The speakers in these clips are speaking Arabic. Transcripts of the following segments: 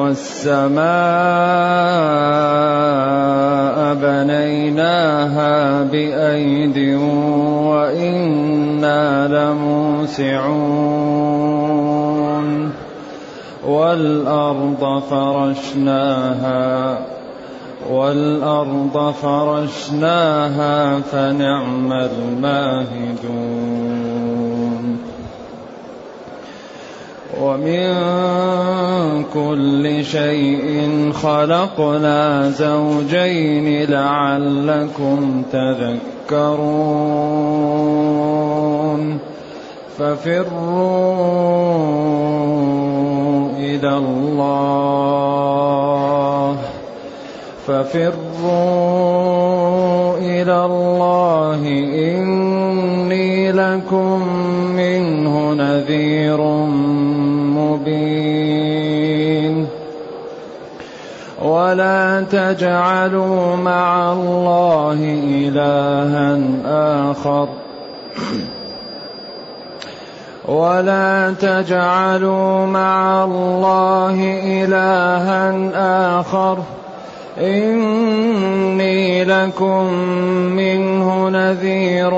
والسماء بنيناها بأيد وإنا لموسعون والأرض فرشناها والأرض فرشناها فنعم الماهدون ومن كل شيء خلقنا زوجين لعلكم تذكرون ففروا إلى الله ففروا إلى الله ولا تجعلوا مع الله إلها آخر. ولا تجعلوا مع الله إلها آخر. إني لكم منه نذير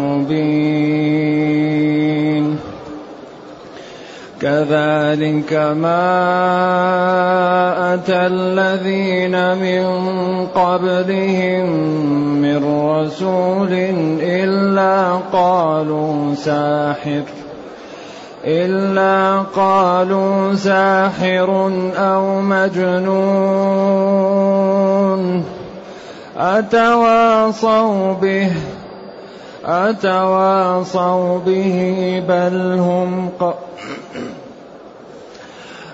مبين. كذلك ما أتى الذين من قبلهم من رسول إلا قالوا ساحر إلا قالوا ساحر أو مجنون. أتواصوا به أتواصوا به بل هم ق...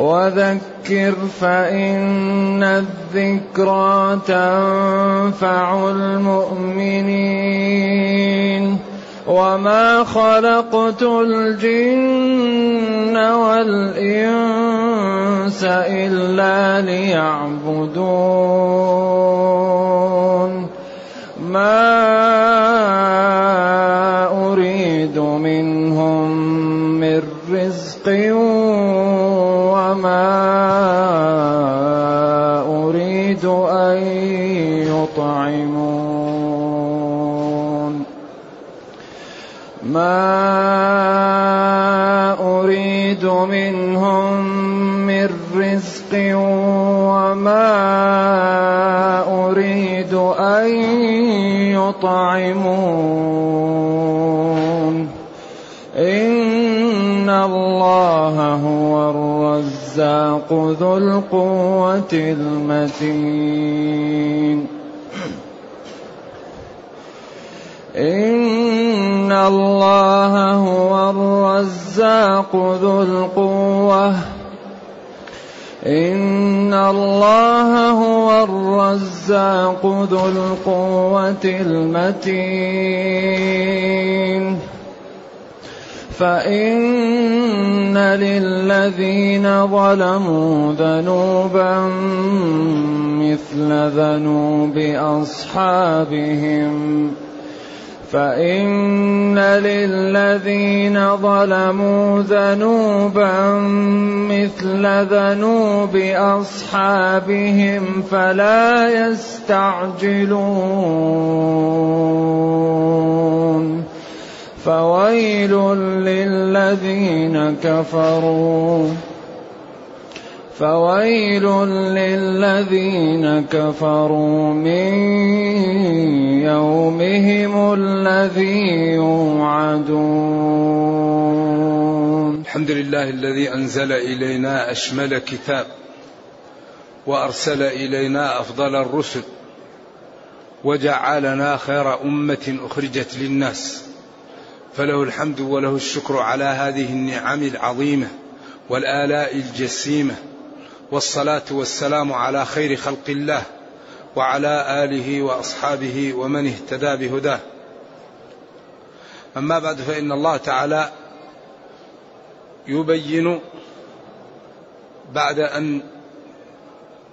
وذكر فإن الذكرى تنفع المؤمنين وما خلقت الجن والإنس إلا ليعبدون ما أريد منهم من رزق ما أريد منهم من رزق وما أريد أن يطعمون إن الله هو الرزاق ذو القوة المتين إن الله هو الرزاق ذو القوة إن الله هو الرزاق ذو القوة المتين فإن للذين ظلموا ذنوبا مثل ذنوب أصحابهم فإن للذين ظلموا ذنوبا مثل ذنوب أصحابهم فلا يستعجلون. فويل للذين كفروا. فويل للذين كفروا من يومهم الذي يوعدون. الحمد لله الذي أنزل إلينا أشمل كتاب وأرسل إلينا أفضل الرسل وجعلنا خير أمة أخرجت للناس. فله الحمد وله الشكر على هذه النعم العظيمة والآلاء الجسيمة والصلاة والسلام على خير خلق الله وعلى آله وأصحابه ومن اهتدى بهداه. أما بعد فإن الله تعالى يبين بعد أن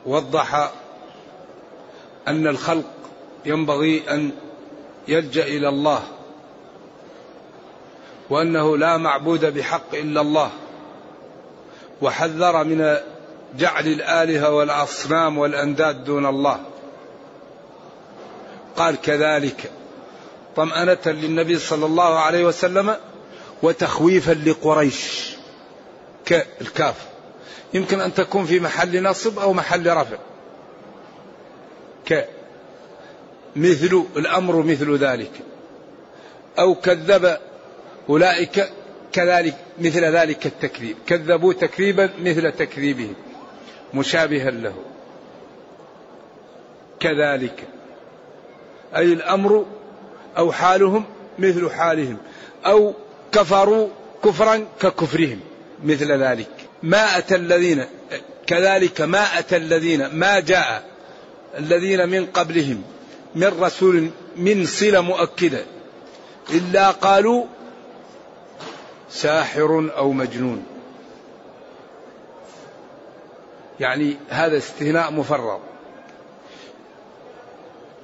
وضح أن الخلق ينبغي أن يلجأ إلى الله وأنه لا معبود بحق إلا الله وحذر من جعل الآلهة والأصنام والأنداد دون الله. قال كذلك طمأنة للنبي صلى الله عليه وسلم وتخويفا لقريش كالكاف. يمكن أن تكون في محل نصب أو محل رفع. ك مثل الأمر مثل ذلك. أو كذب أولئك كذلك مثل ذلك التكذيب. كذبوا تكذيبا مثل تكذيبهم. مشابها له. كذلك. أي الأمر أو حالهم مثل حالهم. أو كفروا كفرا ككفرهم مثل ذلك. ما أتى الذين كذلك ما أتى الذين ما جاء الذين من قبلهم من رسول من صلة مؤكدة. إلا قالوا ساحر أو مجنون. يعني هذا استثناء مفرط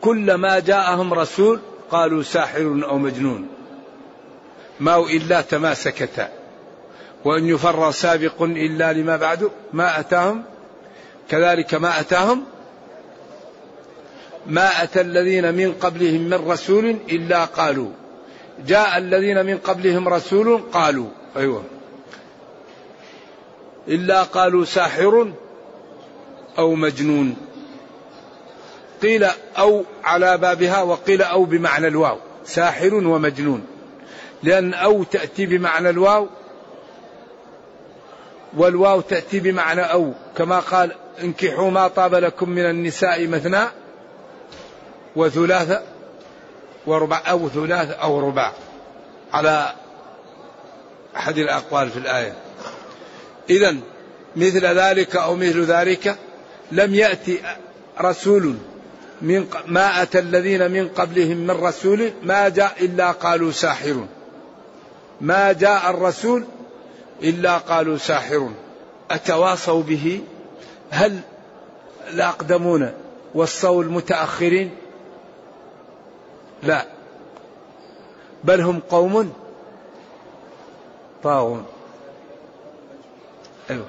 كلما جاءهم رسول قالوا ساحر أو مجنون. ما إلا تماسكتا. وأن يفر سابق إلا لما بعد ما أتاهم. كذلك ما أتاهم. ما أتى الذين من قبلهم من رسول إلا قالوا. جاء الذين من قبلهم رسول قالوا. أيوة. إلا قالوا ساحر أو مجنون. قيل أو على بابها وقيل أو بمعنى الواو. ساحر ومجنون. لأن أو تأتي بمعنى الواو والواو تأتي بمعنى أو. كما قال انكحوا ما طاب لكم من النساء مثنى وثلاثة وربع أو ثلاث أو رباع على أحد الأقوال في الآية. إذا مثل ذلك أو مثل ذلك لم يأتي رسول من ما أتى الذين من قبلهم من رسول ما جاء إلا قالوا ساحر ما جاء الرسول إلا قالوا ساحر أتواصوا به؟ هل الأقدمون وصوا المتأخرين؟ لا. بل هم قوم طاغون. أيوة.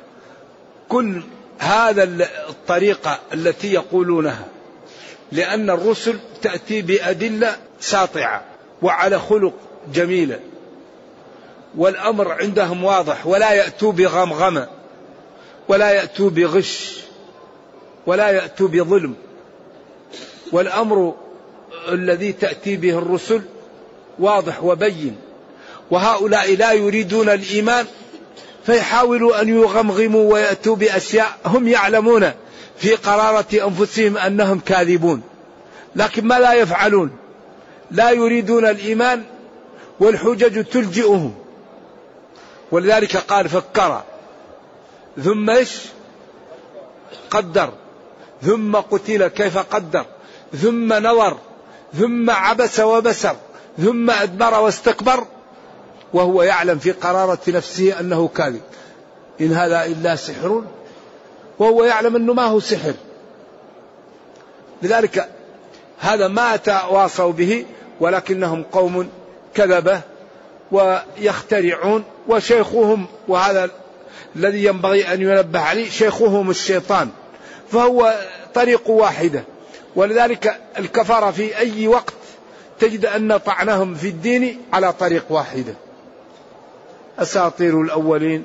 كل هذا الطريقة التي يقولونها. لأن الرسل تأتي بأدلة ساطعة وعلى خلق جميلة. والأمر عندهم واضح ولا يأتوا بغمغمة ولا يأتوا بغش ولا يأتوا بظلم. والأمر الذي تأتي به الرسل واضح وبين. وهؤلاء لا يريدون الإيمان فيحاولوا أن يغمغموا ويأتوا بأشياء هم يعلمون في قرارة أنفسهم أنهم كاذبون. لكن ما لا يفعلون؟ لا يريدون الإيمان والحجج تلجئهم. ولذلك قال فكر. ثم إيش؟ قدر. ثم قتل كيف قدر. ثم نظر ثم عبس وبسر. ثم أدبر واستكبر. وهو يعلم في قرارة نفسه أنه كاذب. إن هذا إلا سحر وهو يعلم أنه ما هو سحر. لذلك هذا ما تواصوا به ولكنهم قوم كذبة ويخترعون وشيخهم وهذا الذي ينبغي أن ينبه عليه شيخهم الشيطان. فهو طريق واحدة. ولذلك الكفر في أي وقت تجد أن طعنهم في الدين على طريق واحدة. أساطير الأولين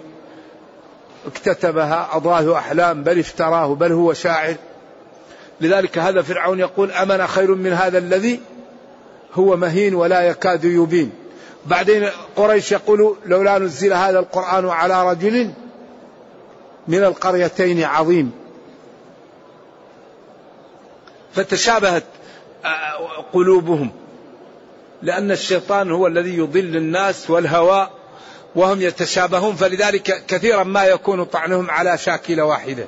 اكتتبها أضاه أحلام بل افتراه بل هو شاعر. لذلك هذا فرعون يقول أمن خير من هذا الذي هو مهين ولا يكاد يبين. بعدين قريش يقول لولا نزل هذا القرآن على رجل من القريتين عظيم. فتشابهت آه، قلوبهم لأن الشيطان هو الذي يضل الناس والهوى وهم يتشابهون فلذلك كثيرا ما يكون طعنهم على شاكلة واحدة.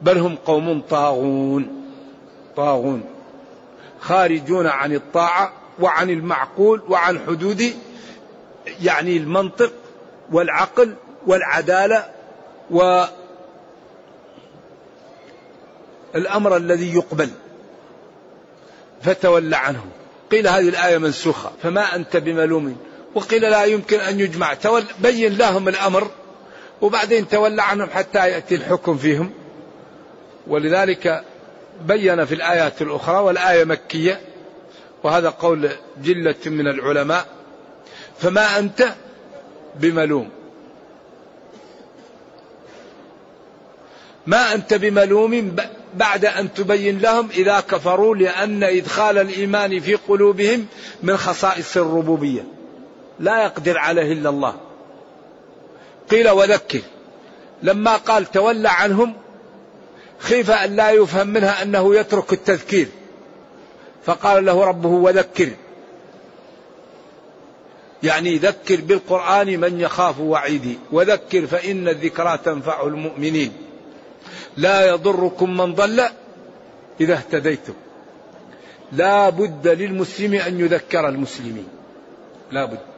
بل هم قوم طاغون طاغون. خارجون عن الطاعة وعن المعقول وعن حدود يعني المنطق والعقل والعدالة والأمر الذي يقبل. فتولى عنه قيل هذه الآية منسوخة. فما أنت بملوم. وقيل لا يمكن أن يجمع. تول بين لهم الأمر وبعدين تولى عنهم حتى يأتي الحكم فيهم. ولذلك بين في الآيات الأخرى والآية مكية وهذا قول جلة من العلماء فما أنت بملوم. ما أنت بملوم بعد أن تبين لهم إذا كفروا لأن إدخال الإيمان في قلوبهم من خصائص الربوبية. لا يقدر عليه إلا الله. قيل وذكر. لما قال تولى عنهم خيف أن لا يفهم منها أنه يترك التذكير. فقال له ربه وذكر. يعني ذكر بالقرآن من يخاف وعيدي. وذكر فإن الذكرى تنفع المؤمنين. لا يضركم من ضل إذا اهتديتم. لا بد للمسلم أن يذكر المسلمين. لا بد.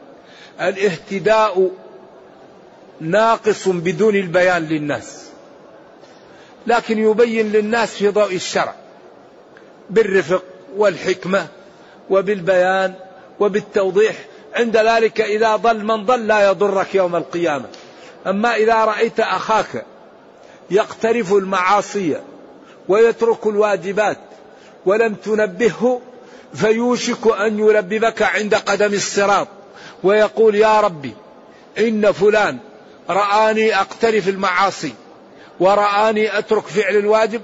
الاهتداء ناقص بدون البيان للناس لكن يبين للناس في ضوء الشرع بالرفق والحكمة وبالبيان وبالتوضيح. عند ذلك إذا ضل من ضل لا يضرك يوم القيامة. أما إذا رأيت أخاك يقترف المعاصي ويترك الواجبات ولم تنبهه فيوشك أن يلببك عند قدم الصراط. ويقول يا ربي إن فلان رآني أقترف المعاصي ورآني أترك فعل الواجب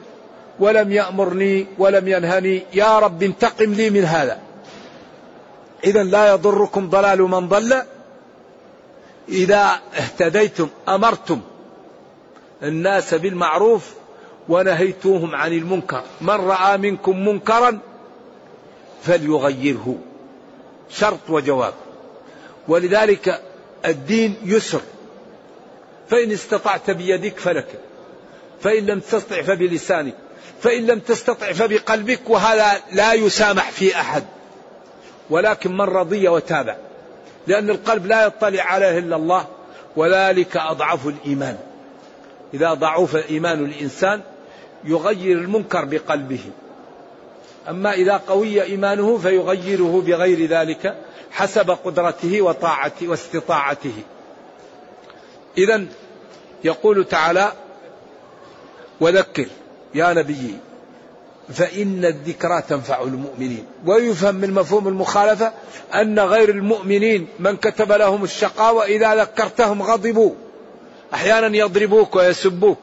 ولم يأمرني ولم ينهني. يا رب انتقم لي من هذا. إذا لا يضركم ضلال من ضل. إذا اهتديتم أمرتم الناس بالمعروف ونهيتوهم عن المنكر. من رأى منكم منكرا فليغيره. شرط وجواب. ولذلك الدين يسر. فإن استطعت بيدك فلك. فإن لم تستطع فبلسانك. فإن لم تستطع فبقلبك وهذا لا يسامح في أحد. ولكن من رضي وتابع. لأن القلب لا يطلع عليه إلا الله. وذلك أضعف الإيمان. إذا ضعف إيمان الإنسان يغير المنكر بقلبه. أما إذا قوي إيمانه فيغيره بغير ذلك حسب قدرته وطاعته واستطاعته. إذا يقول تعالى وذكر يا نبي فإن الذكرى تنفع المؤمنين. ويفهم من مفهوم المخالفة أن غير المؤمنين من كتب لهم الشقاء وإذا ذكرتهم غضبوا. أحيانا يضربوك ويسبوك.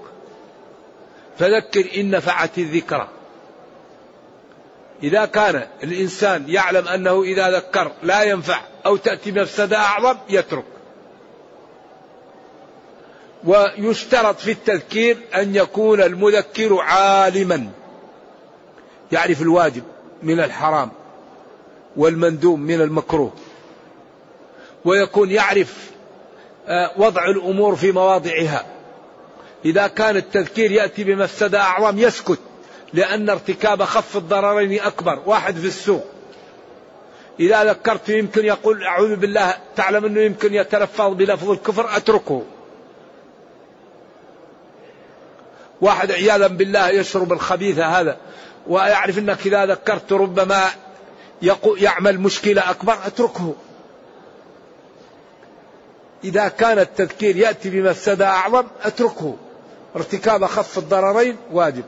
فذكر إن نفعت الذكرى. إذا كان الإنسان يعلم أنه إذا ذكر لا ينفع أو تأتي مفسدة أعظم يترك. ويشترط في التذكير أن يكون المذكر عالما. يعرف الواجب من الحرام والمندوم من المكروه. ويكون يعرف آه، وضع الأمور في مواضعها. إذا كان التذكير يأتي بمفسدة أعظم يسكت. لأن ارتكاب خف الضررين أكبر واحد في السوق. إذا ذكرت يمكن يقول أعوذ بالله تعلم أنه يمكن يتلفظ بلفظ الكفر أتركه. واحد عياذا بالله يشرب الخبيث هذا ويعرف أنك إذا ذكرت ربما يعمل مشكلة أكبر أتركه. إذا كان التذكير يأتي بمفسدة أعظم أتركه. ارتكاب أخف الضررين واجب.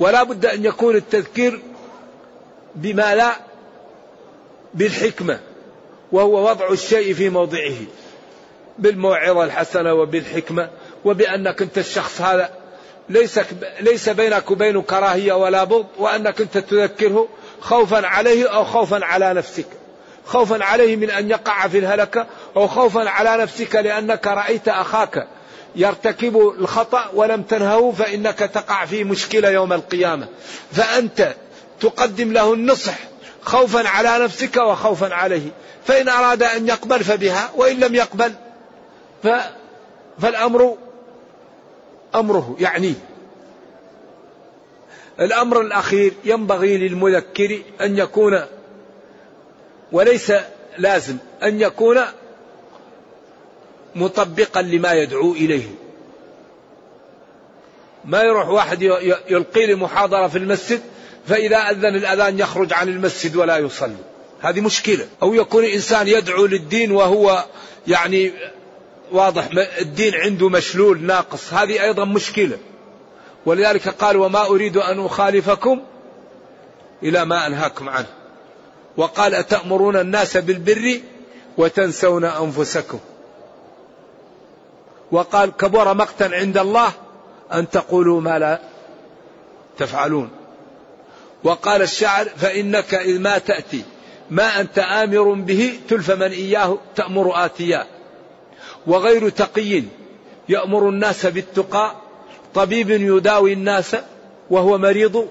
ولا بد أن يكون التذكير بما لا بالحكمة وهو وضع الشيء في موضعه بالموعظة الحسنة وبالحكمة وبأنك أنت الشخص هذا ليس ليس بينك وبينه كراهية ولا بغض وأنك أنت تذكره خوفا عليه أو خوفا على نفسك. خوفا عليه من أن يقع في الهلكة أو خوفا على نفسك لأنك رأيت أخاك. يرتكب الخطأ ولم تنهه فإنك تقع في مشكلة يوم القيامة. فأنت تقدم له النصح خوفا على نفسك وخوفا عليه. فإن أراد أن يقبل فبها وإن لم يقبل ف فالأمر أمره يعنيه الأمر الأخير ينبغي للمذكر أن يكون وليس لازم أن يكون مطبقا لما يدعو إليه. ما يروح واحد يلقي لي محاضرة في المسجد فإذا أذن الأذان يخرج عن المسجد ولا يصلي. هذه مشكلة. أو يكون إنسان يدعو للدين وهو يعني واضح الدين عنده مشلول ناقص. هذه أيضا مشكلة. ولذلك قال وما أريد أن أخالفكم إلى ما أنهاكم عنه. وقال أتأمرون الناس بالبر وتنسون أنفسكم. وقال كبر مقتا عند الله أن تقولوا ما لا تفعلون. وقال الشاعر فإنك إذ ما تأتي ما أنت آمر به تلف من إياه تأمر آتيا. وغير تقي يأمر الناس بالتقى طبيب يداوي الناس وهو مريض.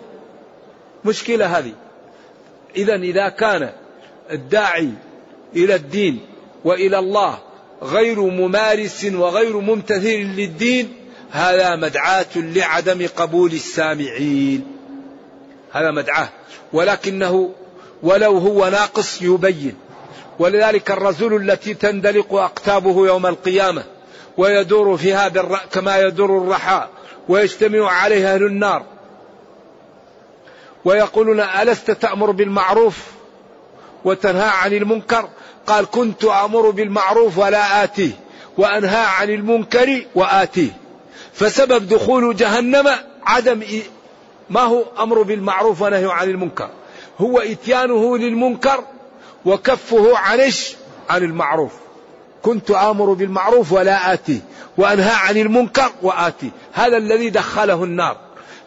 مشكلة هذه. إذا إذا كان الداعي إلى الدين وإلى الله غير ممارس وغير ممتثل للدين هذا مدعاة لعدم قبول السامعين. هذا مدعاة. ولكنه ولو هو ناقص يبين. ولذلك الرسول التي تندلق أقتابه يوم القيامة ويدور فيها كما يدور الرحى ويجتمع عليها أهل النار. ويقولون ألست تأمر بالمعروف وتنهى عن المنكر؟ قال كنت أمر بالمعروف ولا آتيه وأنهى عن المنكر وآتيه. فسبب دخول جهنم عدم ما هو أمر بالمعروف ونهي عن المنكر؟ هو إتيانه للمنكر وكفه عن عن المعروف. كنت آمر بالمعروف ولا آتيه وأنهى عن المنكر وآتيه. هذا الذي دخله النار.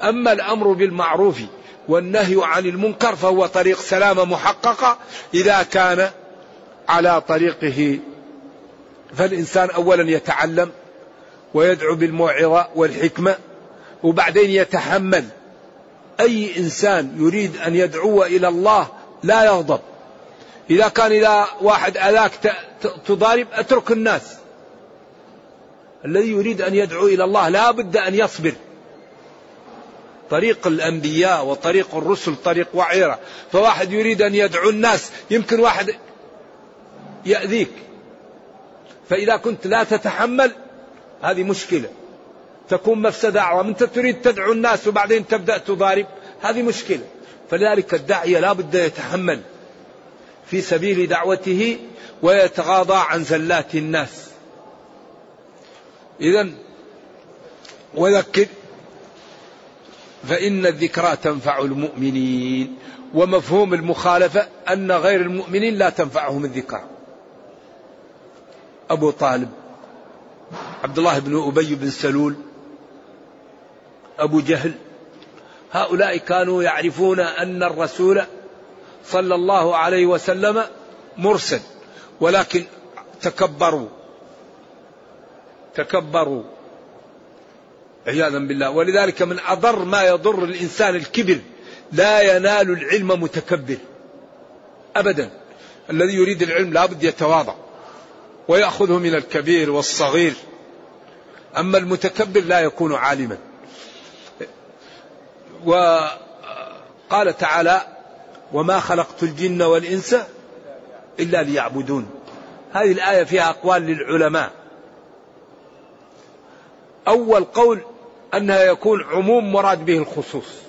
أما الأمر بالمعروف والنهي عن المنكر فهو طريق سلامة محققة. إذا كان على طريقه فالإنسان أولا يتعلم ويدعو بالموعظة والحكمة وبعدين يتحمل. أي إنسان يريد أن يدعو إلى الله لا يغضب. إذا كان إذا واحد أذاك تضارب أترك الناس. الذي يريد أن يدعو إلى الله لا بد أن يصبر. طريق الأنبياء وطريق الرسل طريق وعيرة. فواحد يريد أن يدعو الناس يمكن واحد يأذيك. فإذا كنت لا تتحمل هذه مشكلة. تكون مفسدة أعظم. أنت تريد تدعو الناس وبعدين تبدأ تضارب هذه مشكلة. فلذلك الداعية لا بد يتحمل في سبيل دعوته ويتغاضى عن زلات الناس. إذا وذكر فإن الذكرى تنفع المؤمنين. ومفهوم المخالفة أن غير المؤمنين لا تنفعهم الذكرى. أبو طالب عبد الله بن أبي بن سلول أبو جهل. هؤلاء كانوا يعرفون أن الرسول صلى الله عليه وسلم مرسل ولكن تكبروا تكبروا عياذا بالله. ولذلك من أضر ما يضر الإنسان الكبر لا ينال العلم متكبر أبدا. الذي يريد العلم لابد يتواضع. ويأخذه من الكبير والصغير. أما المتكبر لا يكون عالما. وقال تعالى وما خلقت الجن والإنس إلا ليعبدون. هذه الآية فيها أقوال للعلماء. أول قول أنها يكون عموم مراد به الخصوص.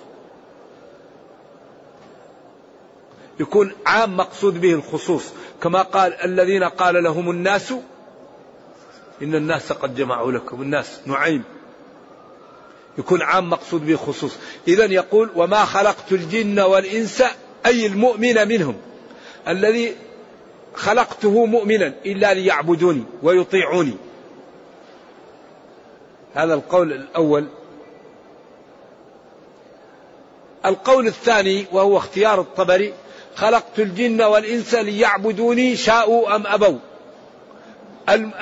يكون عام مقصود به الخصوص. كما قال الذين قال لهم الناس إن الناس قد جمعوا لكم الناس نعيم. يكون عام مقصود به خصوص. إذا يقول وما خلقت الجن والإنس أي المؤمن منهم. الذي خلقته مؤمنا إلا ليعبدوني ويطيعوني. هذا القول الأول. القول الثاني وهو اختيار الطبري خلقت الجن والإنس ليعبدوني شاءوا أم أبوا.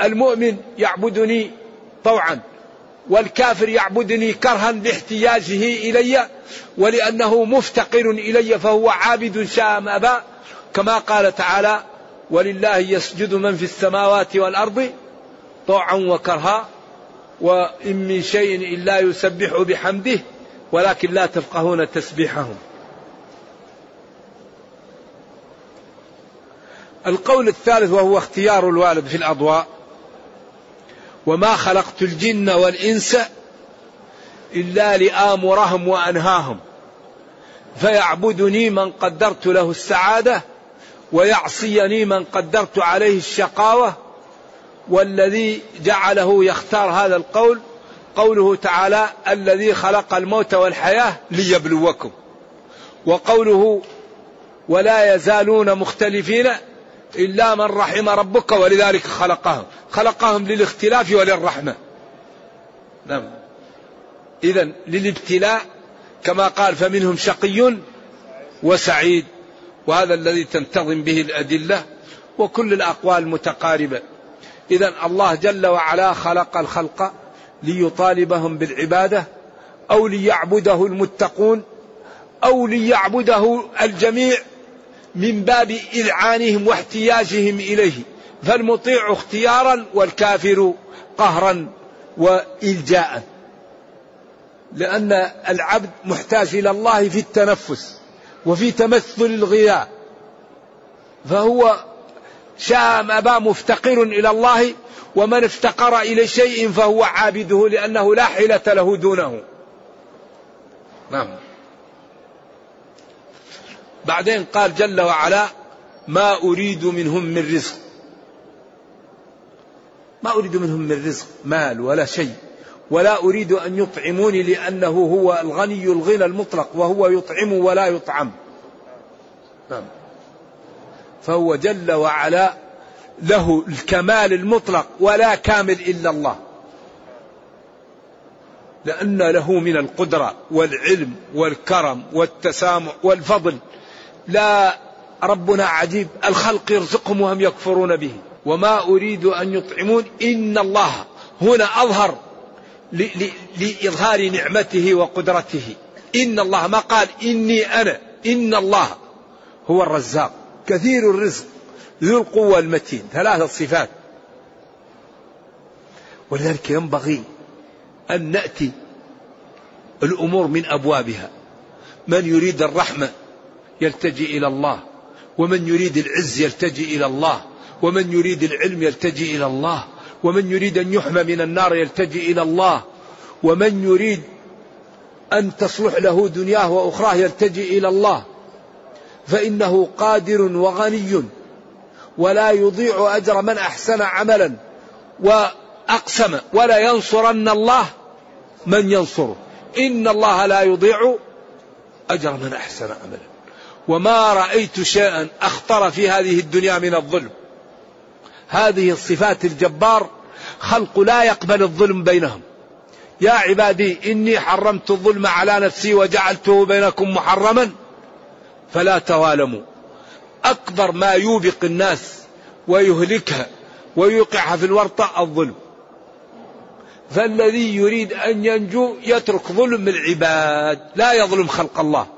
المؤمن يعبدني طوعا والكافر يعبدني كرها لاحتياجه إلي ولأنه مفتقر إلي فهو عابد شاء أم أبى. كما قال تعالى ولله يسجد من في السماوات والأرض طوعا وكرها وإن من شيء إلا يسبح بحمده ولكن لا تفقهون تسبيحهم. القول الثالث وهو اختيار الوالد في الأضواء. وما خلقت الجن والإنس إلا لآمرهم وأنهاهم. فيعبدني من قدرت له السعادة ويعصيني من قدرت عليه الشقاوة. والذي جعله يختار هذا القول قوله تعالى الذي خلق الموت والحياة ليبلوكم. وقوله ولا يزالون مختلفين. إلا من رحم ربك ولذلك خلقهم. خلقهم للاختلاف وللرحمة. نعم. إذا للابتلاء كما قال فمنهم شقي وسعيد وهذا الذي تنتظم به الأدلة وكل الأقوال متقاربة. إذا الله جل وعلا خلق الخلق ليطالبهم بالعبادة أو ليعبده المتقون أو ليعبده الجميع. من باب إذعانهم واحتياجهم إليه فالمطيع اختيارا والكافر قهرا وإلجاء لأن العبد محتاج إلى الله في التنفس وفي تمثل الغذاء. فهو شام أبا مفتقر إلى الله ومن افتقر إلى شيء فهو عابده لأنه لا حيلة له دونه. نعم. بعدين قال جل وعلا ما أريد منهم من رزق. ما أريد منهم من رزق مال ولا شيء. ولا أريد أن يطعموني لأنه هو الغني الغنى المطلق وهو يطعم ولا يطعم. نعم. فهو جل وعلا له الكمال المطلق ولا كامل إلا الله. لأن له من القدرة والعلم والكرم والتسامح والفضل. لا ربنا عجيب. الخلق يرزقهم وهم يكفرون به. وما أريد أن يطعمون. إن الله هنا أظهر لإظهار نعمته وقدرته. إن الله ما قال إني أنا. إن الله هو الرزاق. كثير الرزق ذو القوة المتين. ثلاثة صفات. ولذلك ينبغي أن نأتي الأمور من أبوابها. من يريد الرحمة يلتجي إلى الله. ومن يريد العز يلتجي إلى الله. ومن يريد العلم يلتجي إلى الله. ومن يريد أن يحمى من النار يلتجي إلى الله. ومن يريد أن تصلح له دنياه وأخراه يلتجي إلى الله. فإنه قادر وغني ولا يضيع أجر من أحسن عملا وأقسم ولا ينصرن الله من ينصره. إن الله لا يضيع أجر من أحسن عملا. وما رأيت شيئا أخطر في هذه الدنيا من الظلم. هذه الصفات الجبار خلق لا يقبل الظلم بينهم. يا عبادي إني حرمت الظلم على نفسي وجعلته بينكم محرما. فلا توالموا. أكبر ما يوبق الناس ويهلكها ويوقعها في الورطة الظلم. فالذي يريد أن ينجو يترك ظلم العباد لا يظلم خلق الله.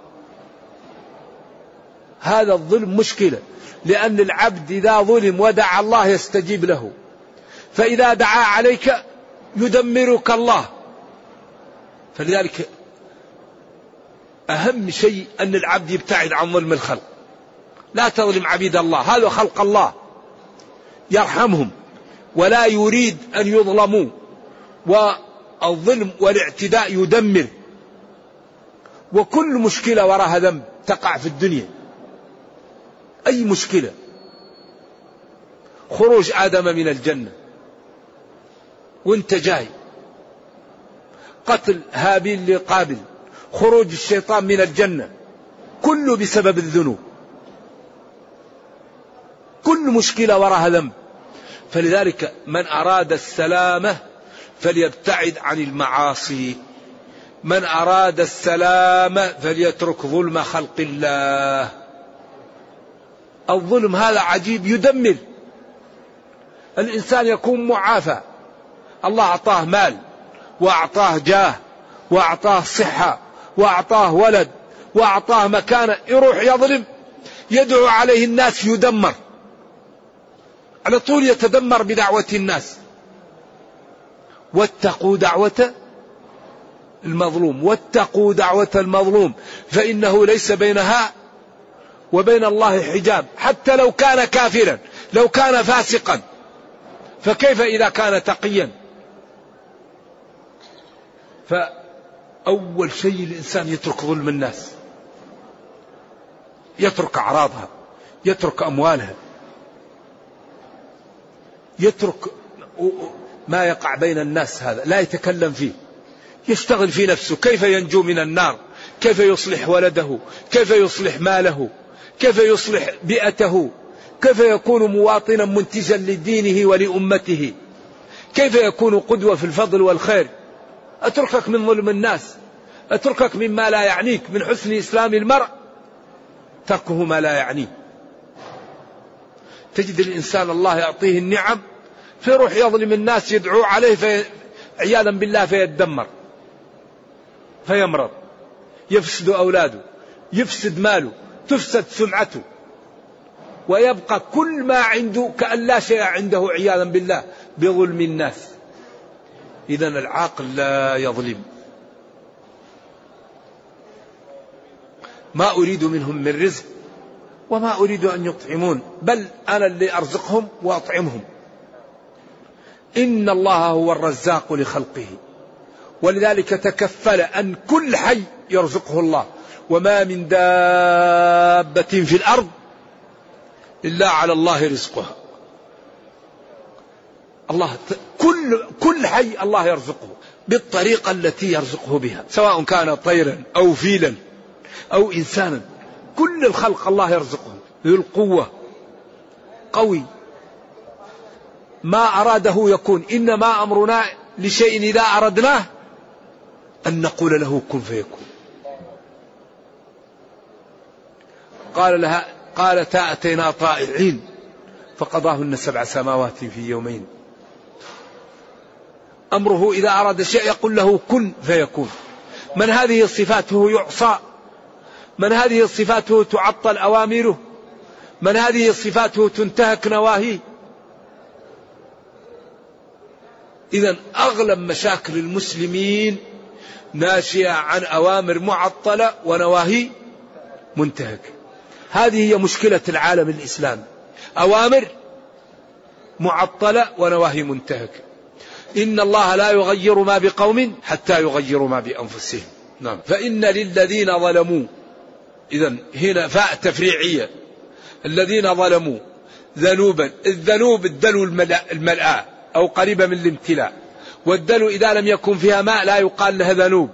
هذا الظلم مشكلة لأن العبد إذا ظلم ودعا الله يستجيب له. فإذا دعا عليك يدمرك الله. فلذلك أهم شيء أن العبد يبتعد عن ظلم الخلق. لا تظلم عبيد الله هذا خلق الله. يرحمهم. ولا يريد أن يظلموا. والظلم والاعتداء يدمر. وكل مشكلة وراها ذنب تقع في الدنيا. أي مشكلة؟ خروج آدم من الجنة. وانت جاي. قتل هابيل لقابل. خروج الشيطان من الجنة. كله بسبب الذنوب. كله مشكلة وراها ذنب. فلذلك من أراد السلامة فليبتعد عن المعاصي. من أراد السلامة فليترك ظلم خلق الله. الظلم هذا عجيب يدمر. الإنسان يكون معافى. الله أعطاه مال وأعطاه جاه وأعطاه صحة وأعطاه ولد وأعطاه مكانة يروح يظلم. يدعو عليه الناس يدمر. على طول يتدمر بدعوة الناس. واتقوا دعوة المظلوم. واتقوا دعوة المظلوم. فإنه ليس بينها وبين الله حجاب حتى لو كان كافرا لو كان فاسقا. فكيف إذا كان تقيا؟ فأول شيء الإنسان يترك ظلم الناس. يترك أعراضها يترك أموالها. يترك ما يقع بين الناس هذا لا يتكلم فيه. يشتغل في نفسه كيف ينجو من النار؟ كيف يصلح ولده؟ كيف يصلح ماله؟ كيف يصلح بيئته؟ كيف يكون مواطنا منتجا لدينه ولأمته؟ كيف يكون قدوة في الفضل والخير؟ أتركك من ظلم الناس؟ أتركك مما لا يعنيك من حسن إسلام المرء؟ تركه ما لا يعنيه. تجد الإنسان الله يعطيه النعم فيروح يظلم الناس يدعو عليه في عياذا بالله فيتدمر فيمرض يفسد أولاده يفسد ماله تفسد سمعته. ويبقى كل ما عنده كأن لا شيء عنده عياذا بالله بظلم الناس. إذا العاقل لا يظلم. ما أريد منهم من رزق وما أريد أن يطعمون بل أنا اللي أرزقهم وأطعمهم. إن الله هو الرزاق لخلقه. ولذلك تكفل أن كل حي يرزقه الله. وما من دابة في الأرض إلا على الله رزقها. الله كل كل حي الله يرزقه بالطريقة التي يرزقه بها سواء كان طيرا أو فيلا أو إنسانا. كل الخلق الله يرزقه. ذو القوة. قوي. ما أراده يكون. إنما أمرنا لشيء إذا أردناه أن نقول له كن فيكون. قال لها قالتا أتينا طائعين. فقضاهن سبع سماوات في يومين. أمره إذا أراد شيء يقول له كن فيكون. من هذه صفاته يعصى؟ من هذه صفاته تعطل أوامره؟ من هذه صفاته تنتهك نواهيه؟ إذا أغلب مشاكل المسلمين ناشئة عن أوامر معطلة ونواهي منتهكة هذه هي مشكلة العالم الإسلامي أوامر معطلة ونواهي منتهكة إن الله لا يغير ما بقوم حتى يغيروا ما بأنفسهم. نعم. فإن للذين ظلموا إذا هنا فاء تفريعية. الذين ظلموا ذنوبا الذنوب الدلو الملأى أو قريبة من الامتلاء. والدلو إذا لم يكن فيها ماء لا يقال لها ذنوب.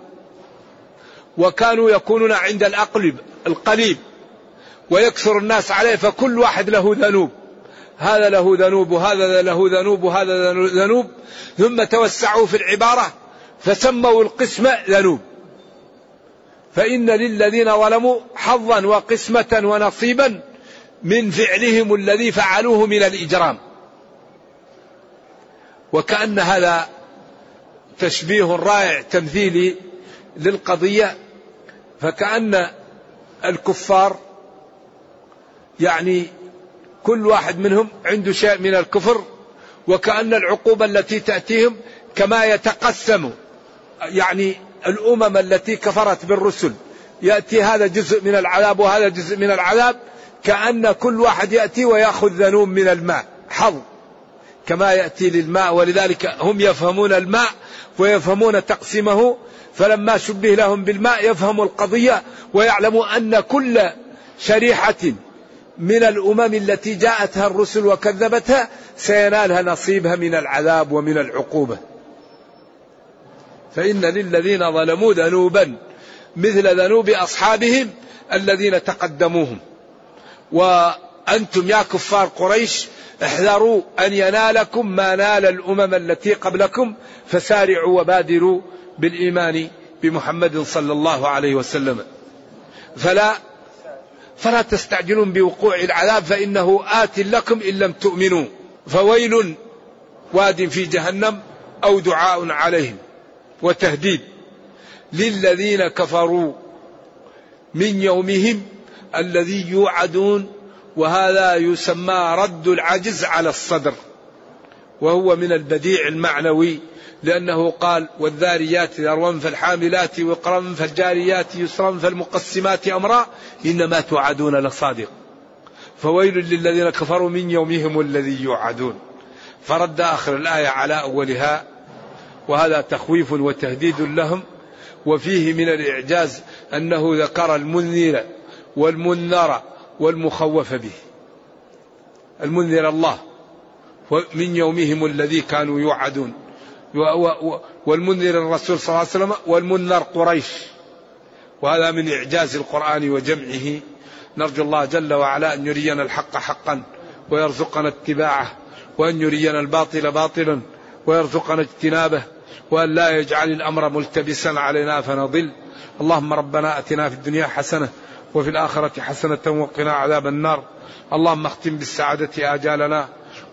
وكانوا يكونون عند الأقلب القليب. ويكثر الناس عليه فكل واحد له ذنوب. هذا له ذنوب وهذا له ذنوب وهذا ذنوب. ثم توسعوا في العبارة فسموا القسمة ذنوب. فإن للذين ظلموا حظا وقسمة ونصيبا من فعلهم الذي فعلوه من الإجرام. وكأن هذا تشبيه رائع تمثيلي للقضية فكأن الكفار يعني كل واحد منهم عنده شيء من الكفر وكأن العقوبة التي تأتيهم كما يتقسم يعني الأمم التي كفرت بالرسل. يأتي هذا جزء من العذاب وهذا جزء من العذاب كأن كل واحد يأتي ويأخذ ذنوب من الماء حظ. كما يأتي للماء ولذلك هم يفهمون الماء ويفهمون تقسيمه. فلما شبه لهم بالماء يفهموا القضية ويعلموا أن كل شريحة من الأمم التي جاءتها الرسل وكذبتها سينالها نصيبها من العذاب ومن العقوبة. فإن للذين ظلموا ذنوبا مثل ذنوب أصحابهم الذين تقدموهم. أنتم يا كفار قريش احذروا أن ينالكم ما نال الأمم التي قبلكم فسارعوا وبادروا بالإيمان بمحمد صلى الله عليه وسلم. فلا فلا تستعجلون بوقوع العذاب فإنه آت لكم إن لم تؤمنوا. فويل واد في جهنم أو دعاء عليهم. وتهديد. للذين كفروا من يومهم الذي يوعدون وهذا يسمى رد العجز على الصدر. وهو من البديع المعنوي. لأنه قال والذاريات ذروا فالحاملات وقرا فالجاريات يسرا فالمقسمات أمرا إنما توعدون لصادق. فويل للذين كفروا من يومهم الذي يوعدون. فرد آخر الآية على أولها وهذا تخويف وتهديد لهم وفيه من الإعجاز أنه ذكر المنذر والمنذر والمخوف به. المنذر الله من يومهم الذي كانوا يوعدون. والمنذر الرسول صلى الله عليه وسلم والمنذر قريش. وهذا من إعجاز القرآن وجمعه. نرجو الله جل وعلا أن يرينا الحق حقا ويرزقنا اتباعه وأن يرينا الباطل باطلا ويرزقنا اجتنابه وأن لا يجعل الأمر ملتبسا علينا فنضل. اللهم ربنا أتنا في الدنيا حسنة وفي الآخرة حسنة وقنا عذاب النار. اللهم اختم بالسعادة آجالنا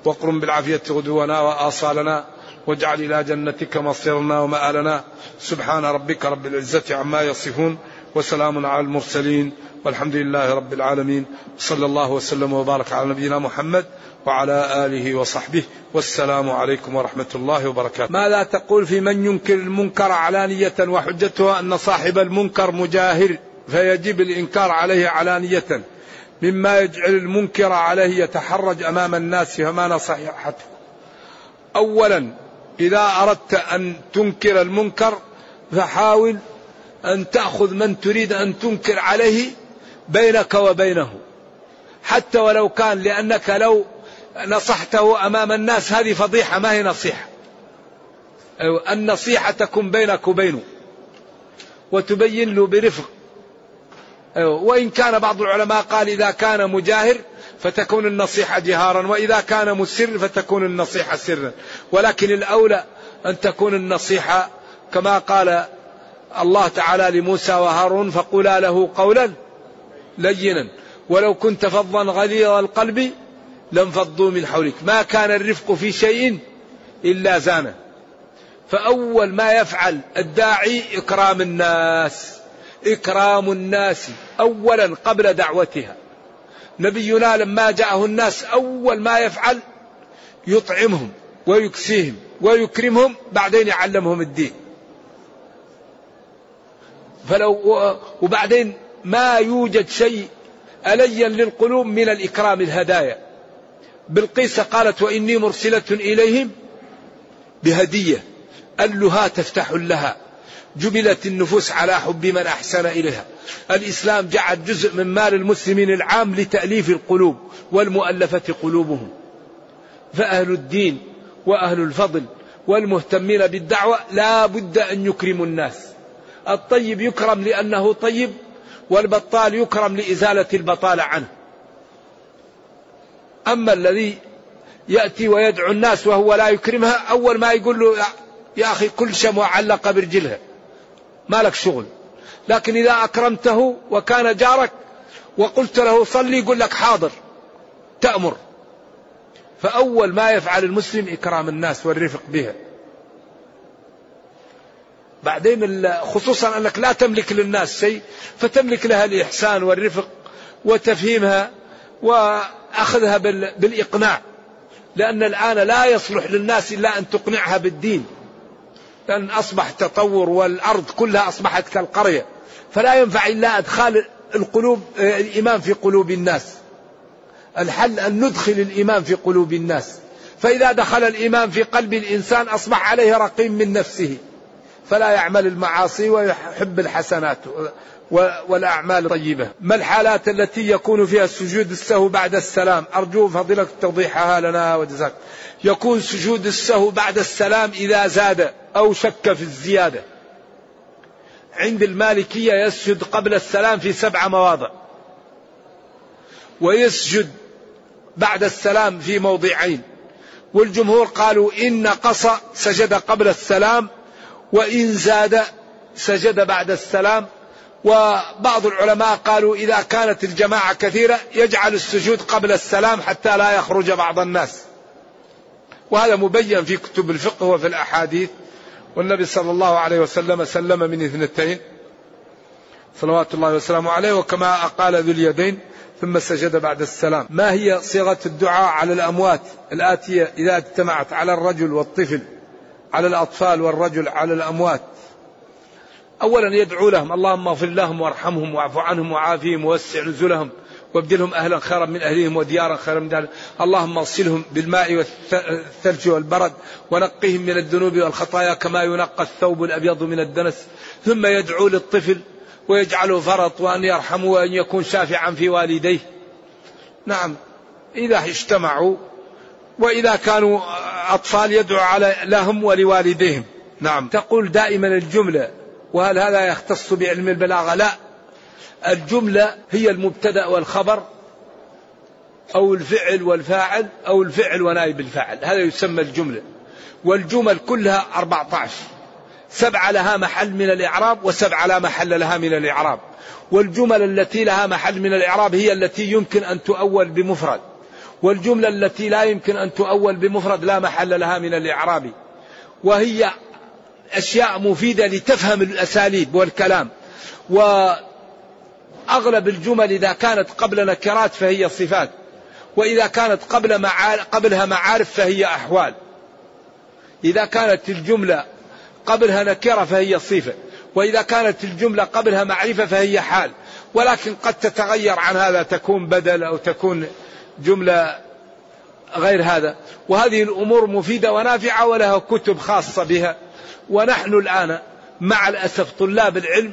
واقرم بالعافية غدونا وآصالنا. واجعل إلى جنتك مصيرنا ومآلنا سبحان ربك رب العزة عما يصفون وسلام على المرسلين والحمد لله رب العالمين. صلى الله وسلم وبارك على نبينا محمد وعلى آله وصحبه. والسلام عليكم ورحمة الله وبركاته. ماذا تقول في من ينكر المنكر علانية وحجته أن صاحب المنكر مجاهر فيجب الإنكار عليه علانية. مما يجعل المنكر عليه يتحرج أمام الناس فما نصيحته. أولا إذا أردت أن تنكر المنكر فحاول أن تأخذ من تريد أن تنكر عليه بينك وبينه. حتى ولو كان لأنك لو نصحته أمام الناس هذه فضيحة ما هي نصيحة؟ النصيحة تكون بينك وبينه. وتبين له برفق. وإن كان بعض العلماء قال إذا كان مجاهر فتكون النصيحة جهارا وإذا كان مسر فتكون النصيحة سرا. ولكن الأولى أن تكون النصيحة كما قال الله تعالى لموسى وهارون فقولا له قولا لينا. ولو كنت فظا غليظ القلب لانفضوا من حولك. ما كان الرفق في شيء إلا زانه. فأول ما يفعل الداعي إكرام الناس. إكرام الناس أولا قبل دعوتها. نبينا لما جاءه الناس أول ما يفعل يطعمهم ويكسيهم ويكرمهم بعدين يعلمهم الدين. فلو وبعدين ما يوجد شيء أليا للقلوب من الإكرام الهدايا. بالقيس قالت وإني مرسلة إليهم بهدية اللها تفتح لها. جبلت النفوس على حب من أحسن إليها. الإسلام جعل جزء من مال المسلمين العام لتأليف القلوب والمؤلفة قلوبهم. فأهل الدين وأهل الفضل والمهتمين بالدعوة لا بد أن يكرموا الناس. الطيب يكرم لأنه طيب والبطال يكرم لإزالة البطالة عنه. أما الذي يأتي ويدعو الناس وهو لا يكرمها أول ما يقول له يا أخي كل شموع علق برجلها ما لك شغل. لكن إذا أكرمته وكان جارك وقلت له صلي يقول لك حاضر تأمر. فأول ما يفعل المسلم إكرام الناس والرفق بها. بعدين خصوصا أنك لا تملك للناس شيء فتملك لها الإحسان والرفق وتفهيمها وأخذها بالإقناع. لأن الآن لا يصلح للناس إلا أن تقنعها بالدين. لأن أصبح تطور والأرض كلها أصبحت كالقرية. فلا ينفع إلا أدخال القلوب الإيمان في قلوب الناس. الحل أن ندخل الإيمان في قلوب الناس. فإذا دخل الإيمان في قلب الإنسان أصبح عليه رقيم من نفسه. فلا يعمل المعاصي ويحب الحسنات والأعمال الطيبة. ما الحالات التي يكون فيها السجود السهو بعد السلام؟ أرجو فضلك توضيحها لنا وجزاك. يكون سجود السهو بعد السلام إذا زاد. أو شك في الزيادة. عند المالكية يسجد قبل السلام في سبع مواضع. ويسجد بعد السلام في موضعين. والجمهور قالوا إن نقص سجد قبل السلام وإن زاد سجد بعد السلام. وبعض العلماء قالوا إذا كانت الجماعة كثيرة يجعل السجود قبل السلام حتى لا يخرج بعض الناس. وهذا مبين في كتب الفقه وفي الأحاديث. والنبي صلى الله عليه وسلم سلم من اثنتين. صلوات الله وسلامه عليه وكما قال ذو اليدين ثم سجد بعد السلام. ما هي صيغة الدعاء على الأموات الآتية إذا اجتمعت على الرجل والطفل على الأطفال والرجل على الأموات؟ أولا يدعو لهم اللهم اغفر لهم وارحمهم واعف عنهم وعافهم ووسع نزلهم. وابدلهم أهلا خيرا من أهلهم وديارا خيرا من دارهم اللهم اغسلهم بالماء والثلج والبرد ونقهم من الذنوب والخطايا كما ينقى الثوب الأبيض من الدنس. ثم يدعو للطفل ويجعله فرط وأن يرحمه وأن يكون شافعا في والديه. نعم. إذا اجتمعوا وإذا كانوا أطفال يدعو على لهم ولوالديهم. نعم. تقول دائما الجملة وهل هذا يختص بعلم البلاغة؟ لا. الجملة هي المبتدأ والخبر أو الفعل والفاعل أو الفعل ونائب الفاعل. هذا يسمى الجملة. والجمل كلها 14 سبعة لها محل من الإعراب وسبعة لا محل لها من الإعراب. والجمل التي لها محل من الإعراب هي التي يمكن أن تؤول بمفرد. والجملة التي لا يمكن أن تؤول بمفرد لا محل لها من الإعراب. وهي أشياء مفيدة لتفهم الأساليب والكلام. وأغلب الجمل إذا كانت قبل نكرات فهي صفات وإذا كانت قبل قبلها معارف فهي أحوال. إذا كانت الجملة قبلها نكرة فهي صفة وإذا كانت الجملة قبلها معرفة فهي حال. ولكن قد تتغير عن هذا تكون بدل أو تكون جملة غير هذا. وهذه الأمور مفيدة ونافعة ولها كتب خاصة بها. ونحن الآن مع الأسف طلاب العلم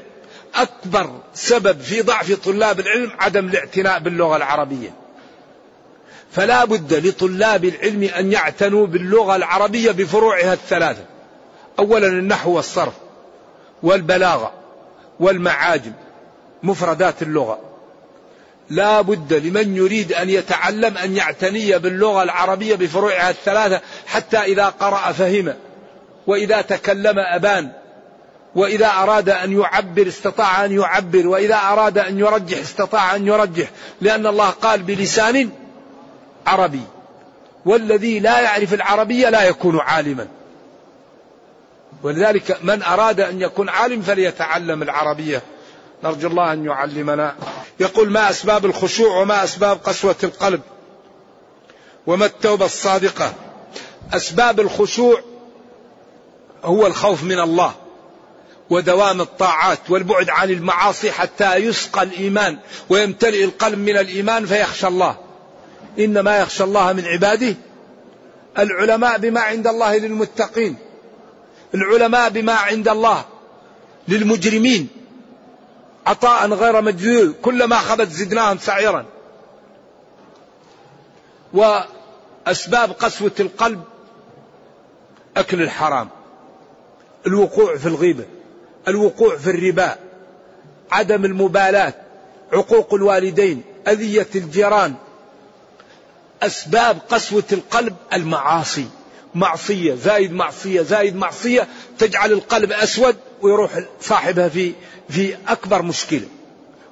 أكبر سبب في ضعف طلاب العلم عدم الاعتناء باللغة العربية. فلا بد لطلاب العلم أن يعتنوا باللغة العربية بفروعها الثلاثة. أولا النحو والصرف والبلاغة والمعاجم مفردات اللغة. لا بد لمن يريد أن يتعلم أن يعتني باللغة العربية بفروعها الثلاثة حتى إذا قرأ فهم وإذا تكلم أبان. وإذا أراد أن يعبر استطاع أن يعبر وإذا أراد أن يرجح استطاع أن يرجح لأن الله قال بلسان عربي والذي لا يعرف العربية لا يكون عالما. ولذلك من أراد أن يكون عالم فليتعلم العربية. نرجو الله أن يعلمنا. يقول ما أسباب الخشوع وما أسباب قسوة القلب؟ وما التوبة الصادقة؟ أسباب الخشوع هو الخوف من الله. ودوام الطاعات والبعد عن المعاصي حتى يسقى الإيمان ويمتلئ القلب من الإيمان فيخشى الله. إنما يخشى الله من عباده العلماء بما عند الله للمتقين العلماء بما عند الله للمجرمين. عطاء غير مجذوذ كلما خبت زدناهم سعيرا. وأسباب قسوة القلب أكل الحرام الوقوع في الغيبة. الوقوع في الربا عدم المبالاة عقوق الوالدين أذية الجيران أسباب قسوة القلب المعاصي معصية زايد معصية زايد معصية تجعل القلب أسود ويروح صاحبها في في أكبر مشكلة.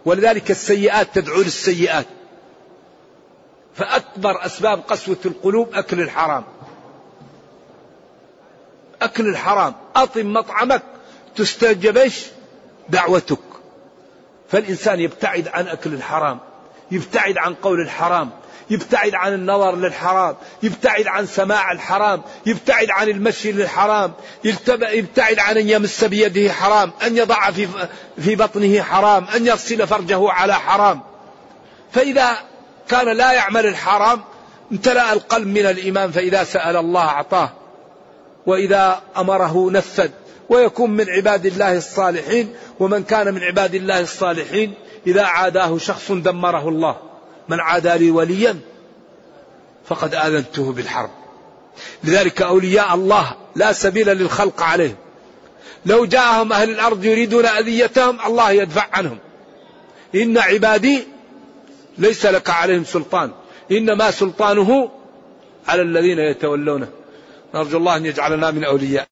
ولذلك السيئات تدعو للسيئات. فأكبر أسباب قسوة القلوب أكل الحرام. أكل الحرام. أطم مطعمك. تستجبش دعوتك. فالإنسان يبتعد عن أكل الحرام يبتعد عن قول الحرام يبتعد عن النظر للحرام يبتعد عن سماع الحرام يبتعد عن المشي للحرام يبتعد عن أن يمس بيده حرام أن يضع في, في بطنه حرام أن يغسل فرجه على حرام. فإذا كان لا يعمل الحرام امتلأ القلب من الإيمان فإذا سأل الله أعطاه. وإذا أمره نفذ. ويكون من عباد الله الصالحين ومن كان من عباد الله الصالحين إذا عاداه شخص دمره الله. من عادى لي وليا فقد آذنته بالحرب. لذلك أولياء الله لا سبيل للخلق عليهم. لو جاءهم أهل الأرض يريدون أذيتهم الله يدفع عنهم. إن عبادي ليس لك عليهم سلطان. إنما سلطانه على الذين يتولونه. نرجو الله أن يجعلنا من أولياء.